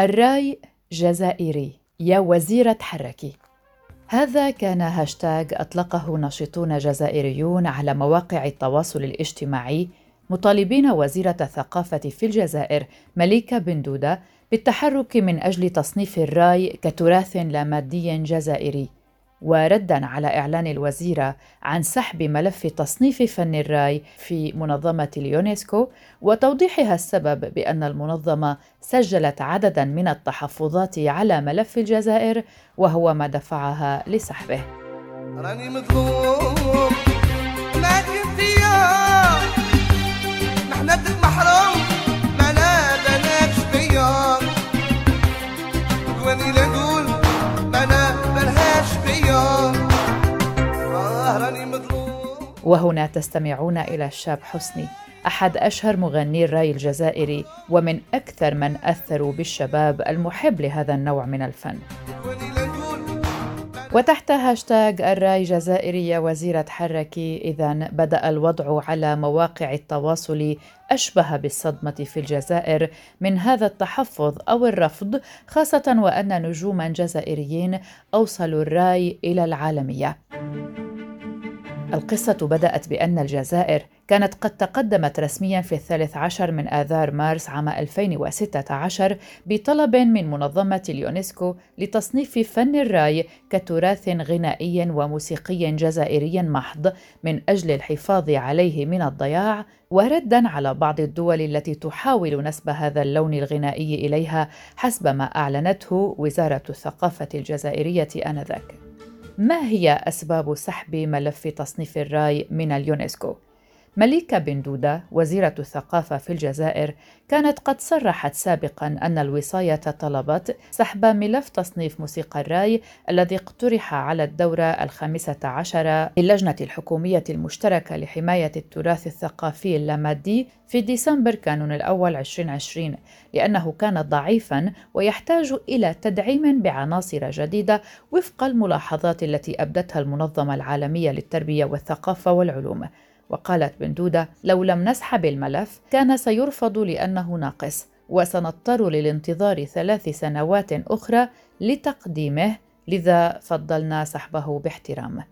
الراي جزائري يا وزيرة تحركي هذا كان هاشتاغ أطلقه ناشطون جزائريون على مواقع التواصل الاجتماعي مطالبين وزيرة الثقافة في الجزائر مليكة بن دودة بالتحرك من أجل تصنيف الراي كتراث لا مادي جزائري. وردا على إعلان الوزيرة عن سحب ملف تصنيف فن الراي في منظمة اليونسكو وتوضيحها السبب بأن المنظمة سجلت عددا من التحفظات على ملف الجزائر وهو ما دفعها لسحبه. راني مظلوم. وهنا تستمعون إلى الشاب حسني أحد أشهر مغني الرأي الجزائري ومن أكثر من أثروا بالشباب المحب لهذا النوع من الفن وتحت هاشتاغ الرأي جزائري وزيرة حركي إذا بدأ الوضع على مواقع التواصل أشبه بالصدمة في الجزائر من هذا التحفظ أو الرفض خاصة وأن نجوما جزائريين أوصلوا الرأي إلى العالمية. القصة بدأت بأن الجزائر كانت قد تقدمت رسميا في الثالث عشر من آذار مارس عام 2016 بطلب من منظمة اليونسكو لتصنيف فن الرأي كتراث غنائي وموسيقي جزائري محض من أجل الحفاظ عليه من الضياع وردا على بعض الدول التي تحاول نسب هذا اللون الغنائي إليها حسب ما أعلنته وزارة الثقافة الجزائرية آنذاك. ما هي أسباب سحب ملف تصنيف الرأي من اليونسكو؟ مليكة بن دودة وزيرة الثقافة في الجزائر كانت قد صرحت سابقا أن الوصاية طلبت سحب ملف تصنيف موسيقى الراي الذي اقترح على الدورة الخامسة عشر للجنة الحكومية المشتركة لحماية التراث الثقافي اللامادي في ديسمبر كانون الأول 2020 لأنه كان ضعيفا ويحتاج إلى تدعيم بعناصر جديدة وفق الملاحظات التي أبدتها المنظمة العالمية للتربية والثقافة والعلوم. وقالت بندودة لو لم نسحب الملف كان سيرفض لأنه ناقص وسنضطر للانتظار ثلاث سنوات أخرى لتقديمه لذا فضلنا سحبه باحترام.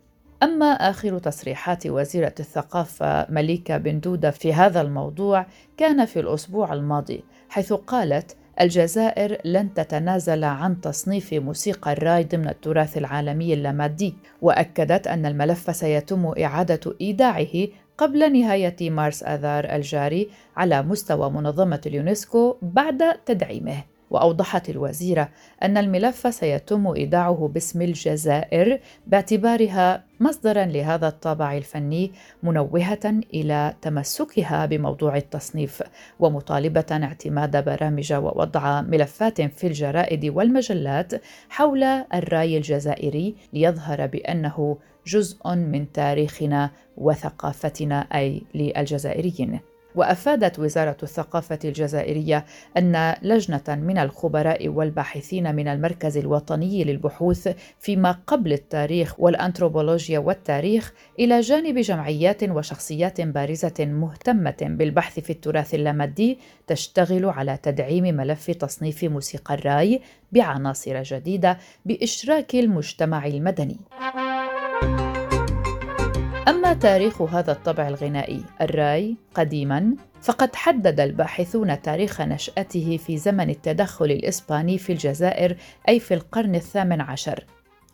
أما آخر تصريحات وزيرة الثقافة مليكة بن دودة في هذا الموضوع كان في الأسبوع الماضي حيث قالت الجزائر لن تتنازل عن تصنيف موسيقى الراي ضمن التراث العالمي اللامادي وأكدت أن الملف سيتم إعادة إيداعه قبل نهاية مارس آذار الجاري على مستوى منظمة اليونسكو بعد تدعيمه. وأوضحت الوزيرة أن الملف سيتم إيداعه باسم الجزائر باعتبارها مصدرا لهذا الطابع الفني منوهة إلى تمسكها بموضوع التصنيف ومطالبة اعتماد برامج ووضع ملفات في الجرائد والمجلات حول الرأي الجزائري ليظهر بأنه جزء من تاريخنا وثقافتنا أي للجزائريين. وأفادت وزارة الثقافة الجزائرية أن لجنة من الخبراء والباحثين من المركز الوطني للبحوث فيما قبل التاريخ والأنثروبولوجيا والتاريخ إلى جانب جمعيات وشخصيات بارزة مهتمة بالبحث في التراث اللامادي تشتغل على تدعيم ملف تصنيف موسيقى الراي بعناصر جديدة بإشراك المجتمع المدني. أما تاريخ هذا الطبع الغنائي الرأي قديما فقد حدد الباحثون تاريخ نشأته في زمن التدخل الإسباني في الجزائر أي في القرن الثامن عشر.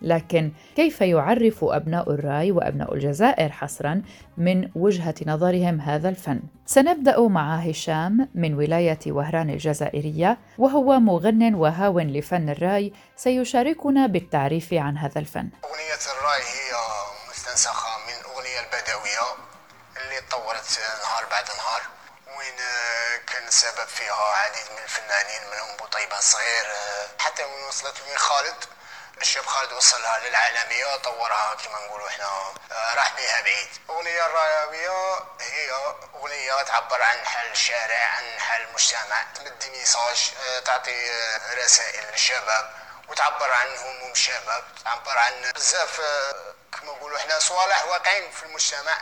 لكن كيف يعرف أبناء الرأي وأبناء الجزائر حصرا من وجهة نظرهم هذا الفن؟ سنبدأ مع هشام من ولاية وهران الجزائرية وهو مغن وهاو لفن الرأي سيشاركنا بالتعريف عن هذا الفن. أغنية الرأي هي مستنسخة. بعد نهار وين آه، كان السبب فيها عديد من الفنانين منهم بوطيبة صغير آه، حتى وين وصلت وين خالد. الشاب خالد وصلها للعالمية طورها كما نقولوا إحنا آه، راح بها بعيد. أغنية الراوية هي أغنية تعبر عن حال الشارع عن حال المجتمع. تمدي ميساج تعطي رسائل للشباب وتعبر عن هموم الشباب تعبر عن بزاف كما نقولوا إحنا صوالح واقعين في المجتمع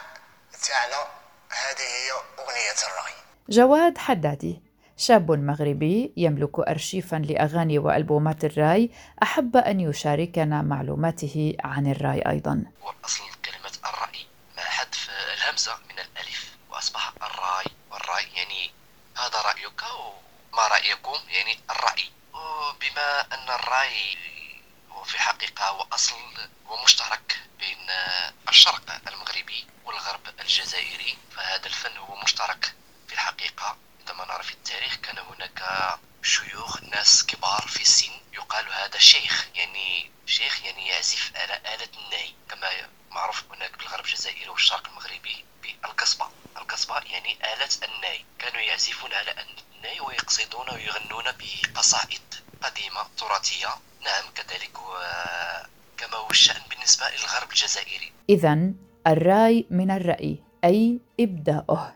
تاعنا هذه هي أغنية الرأي. جواد حدادي شاب مغربي يملك أرشيفا لأغاني وألبومات الرأي أحب أن يشاركنا معلوماته عن الرأي أيضا. وأصل كلمة الرأي ما حذف الهمزة من الألف وأصبح الرأي والرأي يعني هذا رأيك وما رأيكم يعني الرأي؟ بما أن الرأي هو في حقيقة هو أصل ومشترك بين الشرق المغربي والغرب الجزائري. فهذا الفن هو مشترك في الحقيقة. عندما نرى في التاريخ كان هناك شيوخ ناس كبار في السن يقال هذا شيخ يعني شيخ يعني يعزف على آلة الناي كما معروف هناك في الغرب الجزائري والشرق المغربي بالقصبة. القصبة يعني آلة الناي كانوا يعزفون على الناي ويقصدون ويغنون بقصائد قديمة تراثية. نعم كذلك. كما هو الشأن بالنسبة للغرب الجزائري. إذا الرأي من الرأي أي إبداؤه.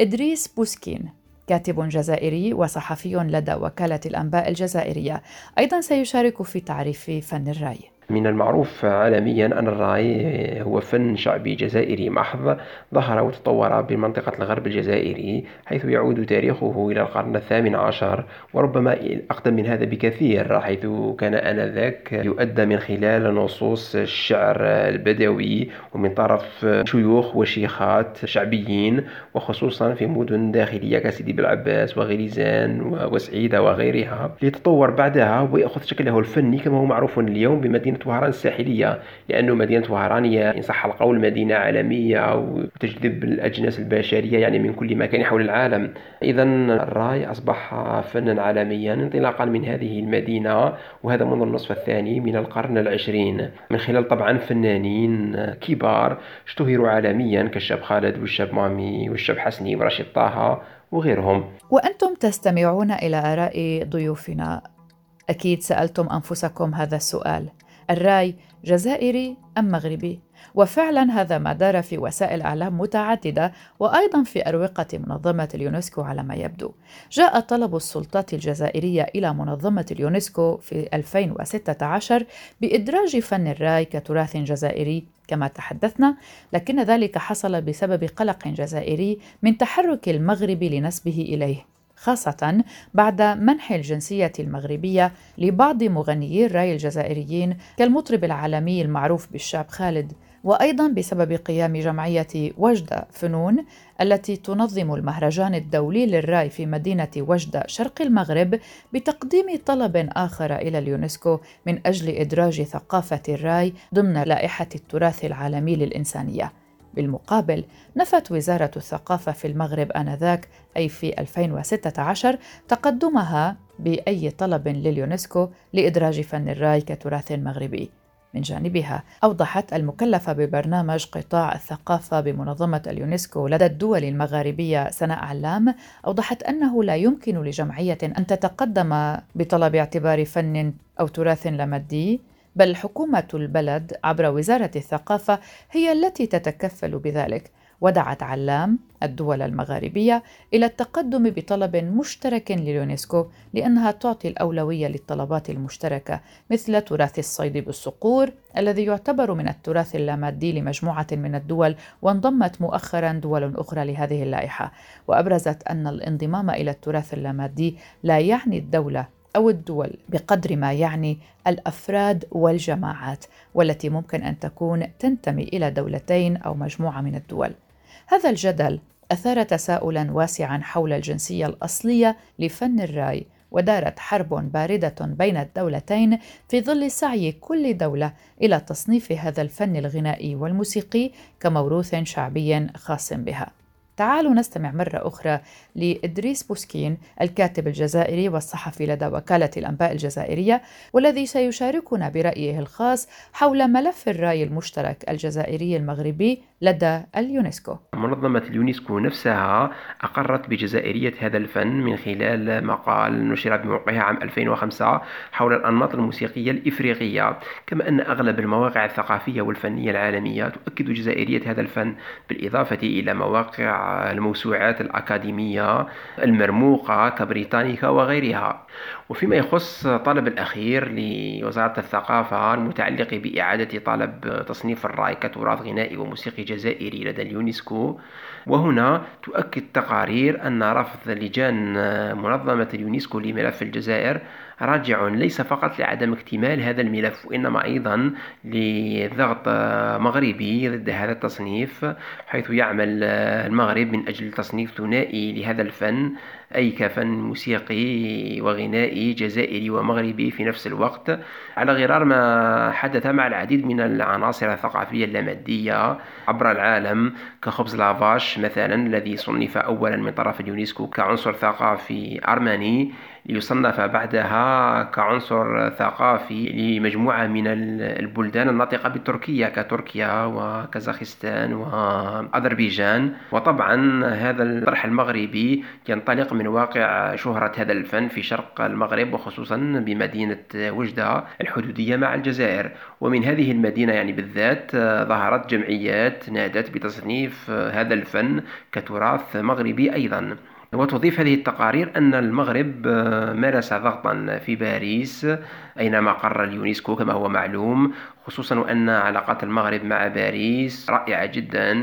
إدريس بوسكين كاتب جزائري وصحفي لدى وكالة الأنباء الجزائرية أيضا سيشارك في تعريف فن الرأي. من المعروف عالميا أن الرأي هو فن شعبي جزائري محض ظهر وتطور بمنطقة الغرب الجزائري حيث يعود تاريخه إلى القرن الثامن عشر وربما أقدم من هذا بكثير حيث كان آنذاك يؤدى من خلال نصوص الشعر البدوي ومن طرف شيوخ وشيخات شعبيين وخصوصا في مدن داخلية كسيدي بالعباس وغليزان وسعيدة وغيرها. ليتطور بعدها ويأخذ شكله الفني كما هو معروف اليوم بمدينة مدينة وهران الساحلية لأنه مدينة وهران هي إن صح القول مدينة عالمية وتجذب الأجناس البشرية يعني من كل مكان حول العالم. إذا الرأي أصبح فنا عالميا انطلاقا من هذه المدينة وهذا منذ النصف الثاني من القرن العشرين. من خلال طبعا فنانين كبار اشتهروا عالميا كالشاب خالد والشاب مامي والشاب حسني ورشيد طه وغيرهم. وأنتم تستمعون إلى آراء ضيوفنا. أكيد سألتم أنفسكم هذا السؤال. الرأي جزائري أم مغربي؟ وفعلا هذا ما دار في وسائل إعلام متعددة وأيضا في أروقة منظمة اليونسكو على ما يبدو. جاء طلب السلطات الجزائرية إلى منظمة اليونسكو في 2016 بإدراج فن الرأي كتراث جزائري كما تحدثنا، لكن ذلك حصل بسبب قلق جزائري من تحرك المغرب لنسبه إليه. خاصة بعد منح الجنسية المغربية لبعض مغنيي الرأي الجزائريين كالمطرب العالمي المعروف بالشاب خالد وأيضا بسبب قيام جمعية وجدة فنون التي تنظم المهرجان الدولي للراي في مدينة وجدة شرق المغرب بتقديم طلب آخر إلى اليونسكو من أجل إدراج ثقافة الراي ضمن لائحة التراث العالمي للإنسانية. بالمقابل نفت وزارة الثقافة في المغرب آنذاك أي في 2016 تقدمها بأي طلب لليونسكو لإدراج فن الراي كتراث مغربي. من جانبها أوضحت المكلفة ببرنامج قطاع الثقافة بمنظمة اليونسكو لدى الدول المغاربية سناء علام أوضحت أنه لا يمكن لجمعية أن تتقدم بطلب اعتبار فن أو تراث لامادي بل حكومة البلد عبر وزارة الثقافة هي التي تتكفل بذلك ودعت علام الدول المغاربية إلى التقدم بطلب مشترك لليونسكو لأنها تعطي الأولوية للطلبات المشتركة مثل تراث الصيد بالصقور الذي يعتبر من التراث اللامادي لمجموعة من الدول وانضمت مؤخرا دول أخرى لهذه اللائحة. وأبرزت أن الانضمام إلى التراث اللامادي لا يعني الدولة أو الدول بقدر ما يعني الأفراد والجماعات والتي ممكن أن تكون تنتمي إلى دولتين أو مجموعة من الدول. هذا الجدل أثار تساؤلا واسعا حول الجنسية الأصلية لفن الرأي ودارت حرب باردة بين الدولتين في ظل سعي كل دولة إلى تصنيف هذا الفن الغنائي والموسيقي كموروث شعبي خاص بها. تعالوا نستمع مرة أخرى لإدريس بوسكين الكاتب الجزائري والصحفي لدى وكالة الأنباء الجزائرية والذي سيشاركنا برأيه الخاص حول ملف الراي المشترك الجزائري المغربي لدى اليونسكو. منظمة اليونسكو نفسها أقرت بجزائرية هذا الفن من خلال مقال نشر بموقعها عام 2005 حول الأنماط الموسيقية الإفريقية. كما أن أغلب المواقع الثقافية والفنية العالمية تؤكد جزائرية هذا الفن بالإضافة إلى مواقع الموسوعات الأكاديمية المرموقة كبريطانيكا وغيرها. وفيما يخص طلب الأخير لوزارة الثقافة المتعلق بإعادة طلب تصنيف الراي كتراث غنائي وموسيقي جزائري لدى اليونسكو وهنا تؤكد تقارير أن رفض لجان منظمة اليونسكو لملف الجزائر راجع ليس فقط لعدم اكتمال هذا الملف وإنما أيضا لضغط مغربي ضد هذا التصنيف حيث يعمل المغرب من أجل تصنيف ثنائي لهذا الفن أي كفن موسيقي وغنائي جزائري ومغربي في نفس الوقت على غرار ما حدث مع العديد من العناصر الثقافية اللامادية عبر العالم كخبز لافاش مثلا الذي صنف أولا من طرف اليونسكو كعنصر ثقافي أرمني. ليصنف بعدها كعنصر ثقافي لمجموعة من البلدان الناطقة بالتركية كتركيا وكازاخستان وأذربيجان. وطبعا هذا الطرح المغربي ينطلق من واقع شهرة هذا الفن في شرق المغرب وخصوصا بمدينة وجدة الحدودية مع الجزائر. ومن هذه المدينة يعني بالذات ظهرت جمعيات نادت بتصنيف هذا الفن كتراث مغربي أيضا. وتضيف هذه التقارير أن المغرب آه، مارس ضغطا في باريس أين مقر اليونسكو كما هو معلوم خصوصا أن علاقات المغرب مع باريس رائعة جدا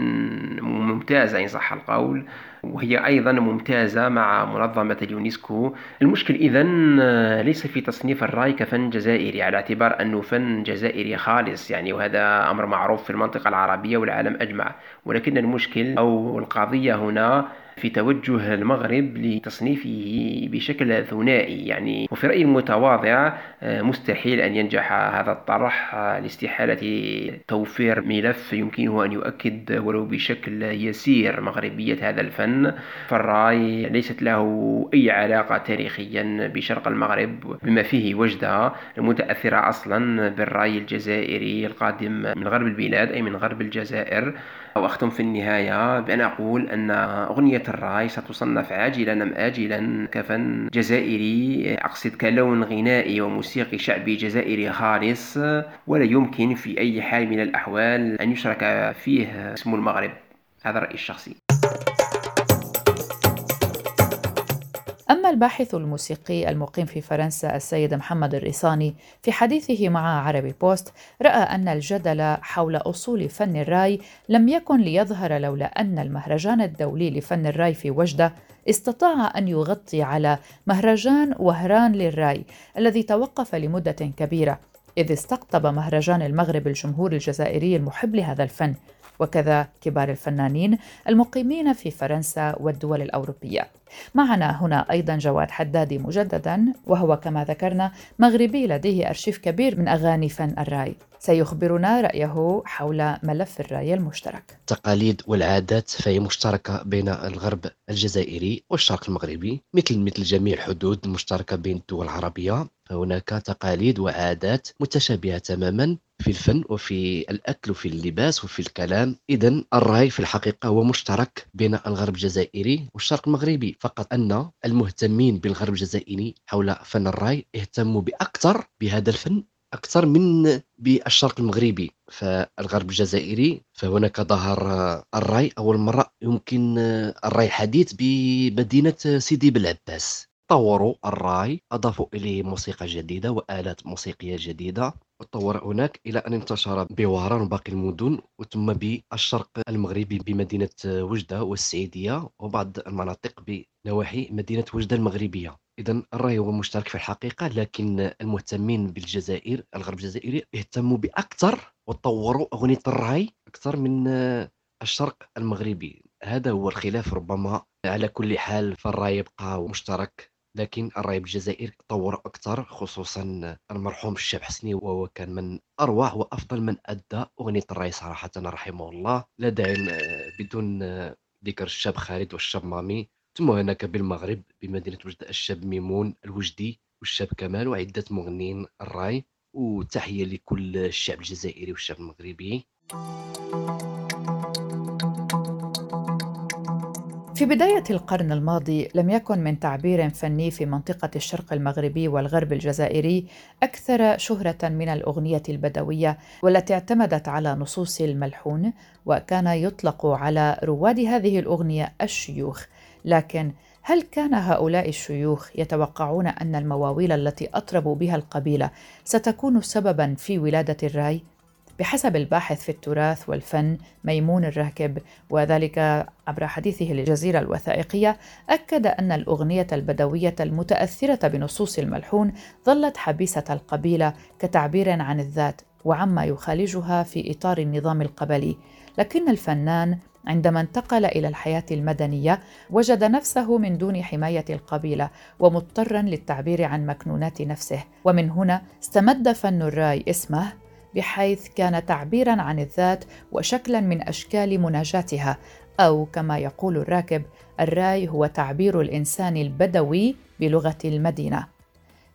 ممتازة إن صح القول وهي أيضا ممتازة مع منظمة اليونسكو. المشكل إذا آه، ليس في تصنيف الرأي كفن جزائري على اعتبار أنه فن جزائري خالص يعني وهذا أمر معروف في المنطقة العربية والعالم أجمع. ولكن المشكل أو القضية هنا في توجه المغرب لتصنيفه بشكل ثنائي يعني وفي رأيي المتواضع آه، مستحيل أن ينجح هذا الطرح آه، لاستحالة توفير ملف يمكنه أن يؤكد ولو بشكل يسير مغربية هذا الفن. فالرأي ليست له أي علاقة تاريخيا بشرق المغرب بما فيه وجدة المتأثرة أصلا بالرأي الجزائري القادم من غرب البلاد أي من غرب الجزائر. وأختم في النهاية بأن أقول أن أغنية الراي ستصنف عاجلا أم آجلا كفن جزائري أقصد كلون غنائي وموسيقي شعبي جزائري خالص ولا يمكن في أي حال من الأحوال أن يشرك فيه اسم المغرب؟ هذا رأيي الشخصي. الباحث الموسيقي المقيم في فرنسا السيد محمد الريصاني في حديثه مع عربي بوست رأى أن الجدل حول أصول فن الراي لم يكن ليظهر لولا أن المهرجان الدولي لفن الراي في وجدة استطاع أن يغطي على مهرجان وهران للراي الذي توقف لمدة كبيرة إذ استقطب مهرجان المغرب الجمهور الجزائري المحب لهذا الفن. وكذا كبار الفنانين المقيمين في فرنسا والدول الأوروبية. معنا هنا أيضا جواد حدادي مجددا وهو كما ذكرنا مغربي لديه أرشيف كبير من أغاني فن الرأي. سيخبرنا رأيه حول ملف الرأي المشترك. التقاليد والعادات فهي مشتركة بين الغرب الجزائري والشرق المغربي مثل مثل جميع الحدود المشتركة بين الدول العربية. فهناك تقاليد وعادات متشابهة تماما في الفن وفي الأكل وفي اللباس وفي الكلام. إذا الرأي في الحقيقة هو مشترك بين الغرب الجزائري والشرق المغربي. فقط أن المهتمين بالغرب الجزائري حول فن الرأي اهتموا بأكثر بهذا الفن أكثر من بالشرق المغربي. فالغرب الجزائري فهناك ظهر الرأي أول مرة يمكن الرأي الحديث بمدينة سيدي بالعباس طوروا الرأي أضافوا إليه موسيقى جديدة وآلات موسيقية جديدة. وتطور هناك إلى أن انتشر بوهران وباقي المدن وثم بالشرق المغربي بمدينة وجدة والسعيدية وبعض المناطق بنواحي مدينة وجدة المغربية. إذا الرأي هو مشترك في الحقيقة لكن المهتمين بالجزائر الغرب الجزائري اهتموا بأكثر وطوروا أغنية الرأي أكثر من الشرق المغربي. هذا هو الخلاف ربما على كل حال فالرأي يبقى مشترك. لكن الرأي بالجزائر تطور أكثر خصوصا المرحوم الشاب حسني وهو كان من أروع وأفضل من أدى أغنية الرأي صراحة رحمه الله. لا داعي بدون ذكر الشاب خالد والشاب مامي. ثم هناك بالمغرب بمدينة وجدة الشاب ميمون الوجدي والشاب كمال وعدة مغنيين الرأي. وتحية لكل الشعب الجزائري والشعب المغربي. في بداية القرن الماضي لم يكن من تعبير فني في منطقة الشرق المغربي والغرب الجزائري أكثر شهرة من الأغنية البدوية والتي اعتمدت على نصوص الملحون وكان يطلق على رواد هذه الأغنية الشيوخ لكن هل كان هؤلاء الشيوخ يتوقعون أن المواويل التي أطربوا بها القبيلة ستكون سببا في ولادة الرأي؟ بحسب الباحث في التراث والفن ميمون الراكب وذلك عبر حديثه للجزيرة الوثائقية أكد أن الأغنية البدوية المتأثرة بنصوص الملحون ظلت حبيسة القبيلة كتعبير عن الذات وعما يخالجها في إطار النظام القبلي. لكن الفنان عندما انتقل إلى الحياة المدنية وجد نفسه من دون حماية القبيلة ومضطرا للتعبير عن مكنونات نفسه. ومن هنا استمد فن الراي اسمه بحيث كان تعبيرا عن الذات وشكلا من أشكال مناجاتها أو كما يقول الراكب الرأي هو تعبير الإنسان البدوي بلغة المدينة.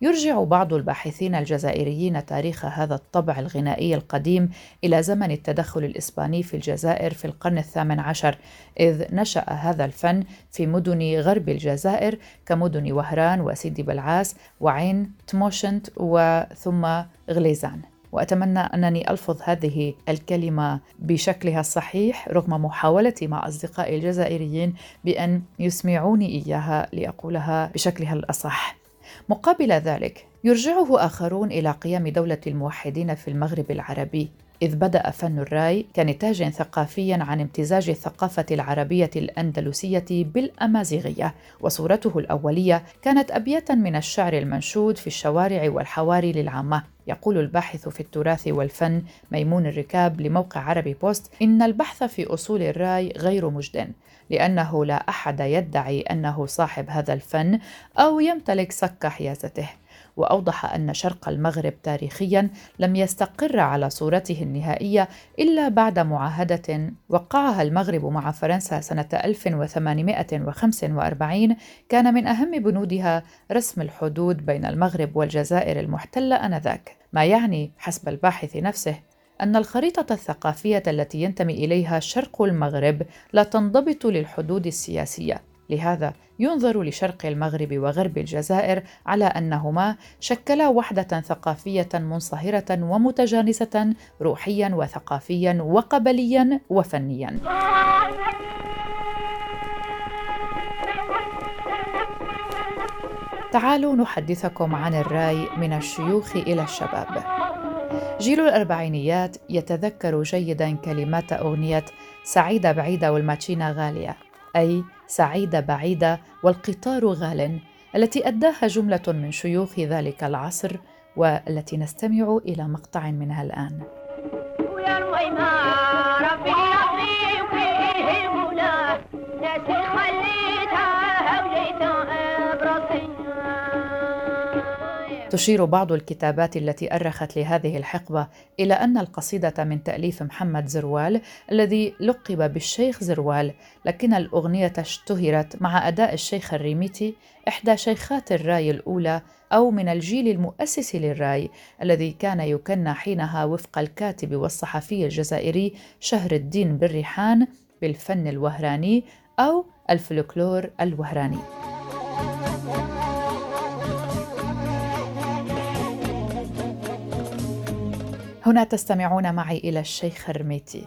يرجع بعض الباحثين الجزائريين تاريخ هذا الطبع الغنائي القديم إلى زمن التدخل الإسباني في الجزائر في القرن الثامن عشر إذ نشأ هذا الفن في مدن غرب الجزائر كمدن وهران وسيدي بلعاس وعين تموشنت وثم غليزان. وأتمنى أنني ألفظ هذه الكلمة بشكلها الصحيح رغم محاولتي مع أصدقائي الجزائريين بأن يسمعوني إياها لأقولها بشكلها الأصح. مقابل ذلك يرجعه آخرون إلى قيام دولة الموحدين في المغرب العربي. إذ بدأ فن الراي كنتاج ثقافي عن امتزاج الثقافة العربية الأندلسية بالأمازيغية، وصورته الأولية كانت أبياتا من الشعر المنشود في الشوارع والحواري للعامة. يقول الباحث في التراث والفن ميمون الركاب لموقع عربي بوست إن البحث في أصول الراي غير مجد، لأنه لا أحد يدعي أنه صاحب هذا الفن أو يمتلك صك حيازته. وأوضح أن شرق المغرب تاريخيا لم يستقر على صورته النهائية إلا بعد معاهدة وقعها المغرب مع فرنسا سنة 1845 كان من أهم بنودها رسم الحدود بين المغرب والجزائر المحتلة آنذاك. ما يعني حسب الباحث نفسه أن الخريطة الثقافية التي ينتمي إليها شرق المغرب لا تنضبط للحدود السياسية. لهذا ينظر لشرق المغرب وغرب الجزائر على أنهما شكلا وحدة ثقافية منصهرة ومتجانسة روحيا وثقافيا وقبليا وفنيا. تعالوا نحدثكم عن الرأي من الشيوخ إلى الشباب. جيل الأربعينيات يتذكر جيدا كلمات أغنية سعيدة بعيدة والماتشينا غالية. اي سعيده بعيده والقطار غال التي اداها جمله من شيوخ ذلك العصر والتي نستمع إلى مقطع منها الان تشير بعض الكتابات التي أرخت لهذه الحقبة إلى أن القصيدة من تأليف محمد زروال الذي لقب بالشيخ زروال لكن الأغنية اشتهرت مع أداء الشيخ الريميتي إحدى شيخات الراي الأولى أو من الجيل المؤسس للراي الذي كان يكنى حينها وفق الكاتب والصحفي الجزائري شهر الدين بالريحان بالفن الوهراني أو الفلكلور الوهراني. هنا تستمعون معي إلى الشيخ الرميتي.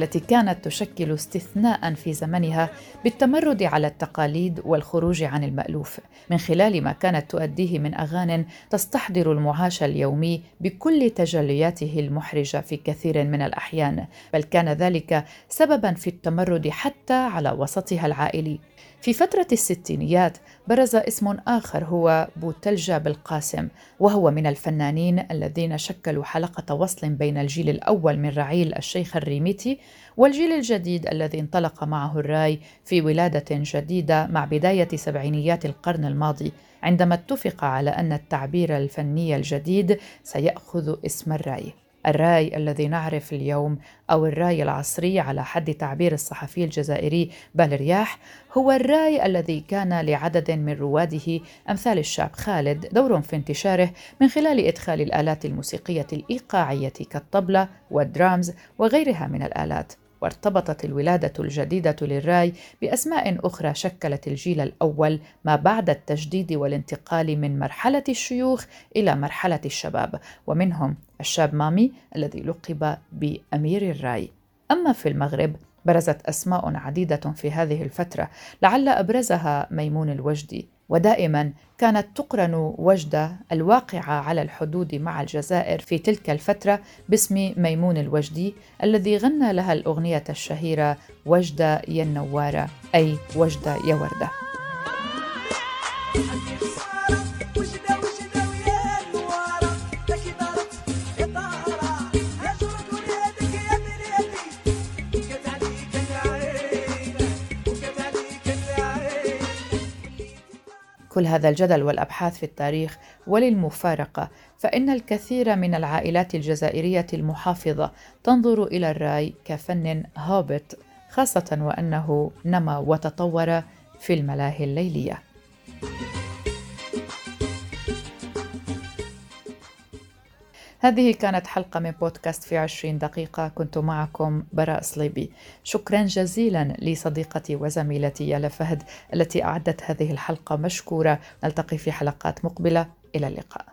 والتي كانت تشكل استثناء في زمنها بالتمرد على التقاليد والخروج عن المألوف من خلال ما كانت تؤديه من اغان تستحضر المعاش اليومي بكل تجلياته المحرجة في كثير من الأحيان بل كان ذلك سببا في التمرد حتى على وسطها العائلي. في فترة الستينيات برز اسم آخر هو بوتلجة بالقاسم وهو من الفنانين الذين شكلوا حلقة وصل بين الجيل الأول من رعيل الشيخ الريميتي والجيل الجديد الذي انطلق معه الرأي في ولادة جديدة مع بداية سبعينيات القرن الماضي عندما اتفق على أن التعبير الفني الجديد سيأخذ اسم الرأي. الرأي الذي نعرف اليوم أو الرأي العصري على حد تعبير الصحفي الجزائري بالرياح هو الرأي الذي كان لعدد من رواده أمثال الشاب خالد دور في انتشاره من خلال إدخال الآلات الموسيقية الإيقاعية كالطبلة والدرامز وغيرها من الآلات. وارتبطت الولادة الجديدة للراي بأسماء أخرى شكلت الجيل الأول ما بعد التجديد والانتقال من مرحلة الشيوخ إلى مرحلة الشباب ومنهم الشاب مامي الذي لقب بأمير الراي. أما في المغرب برزت أسماء عديدة في هذه الفترة لعل أبرزها ميمون الوجدي. ودائما كانت تقرن وجدة الواقعة على الحدود مع الجزائر في تلك الفترة باسم ميمون الوجدي الذي غنى لها الأغنية الشهيرة وجدة يا النوارة أي وجدة يا وردة. كل هذا الجدل والأبحاث في التاريخ وللمفارقة فإن الكثير من العائلات الجزائرية المحافظة تنظر إلى الرأي كفن هابط خاصة وأنه نما وتطور في الملاهي الليلية. هذه كانت حلقة من بودكاست في عشرين دقيقة. كنت معكم براء صليبي. شكرا جزيلا لصديقتي وزميلتي يالا فهد التي أعدت هذه الحلقة مشكورة. نلتقي في حلقات مقبلة. إلى اللقاء.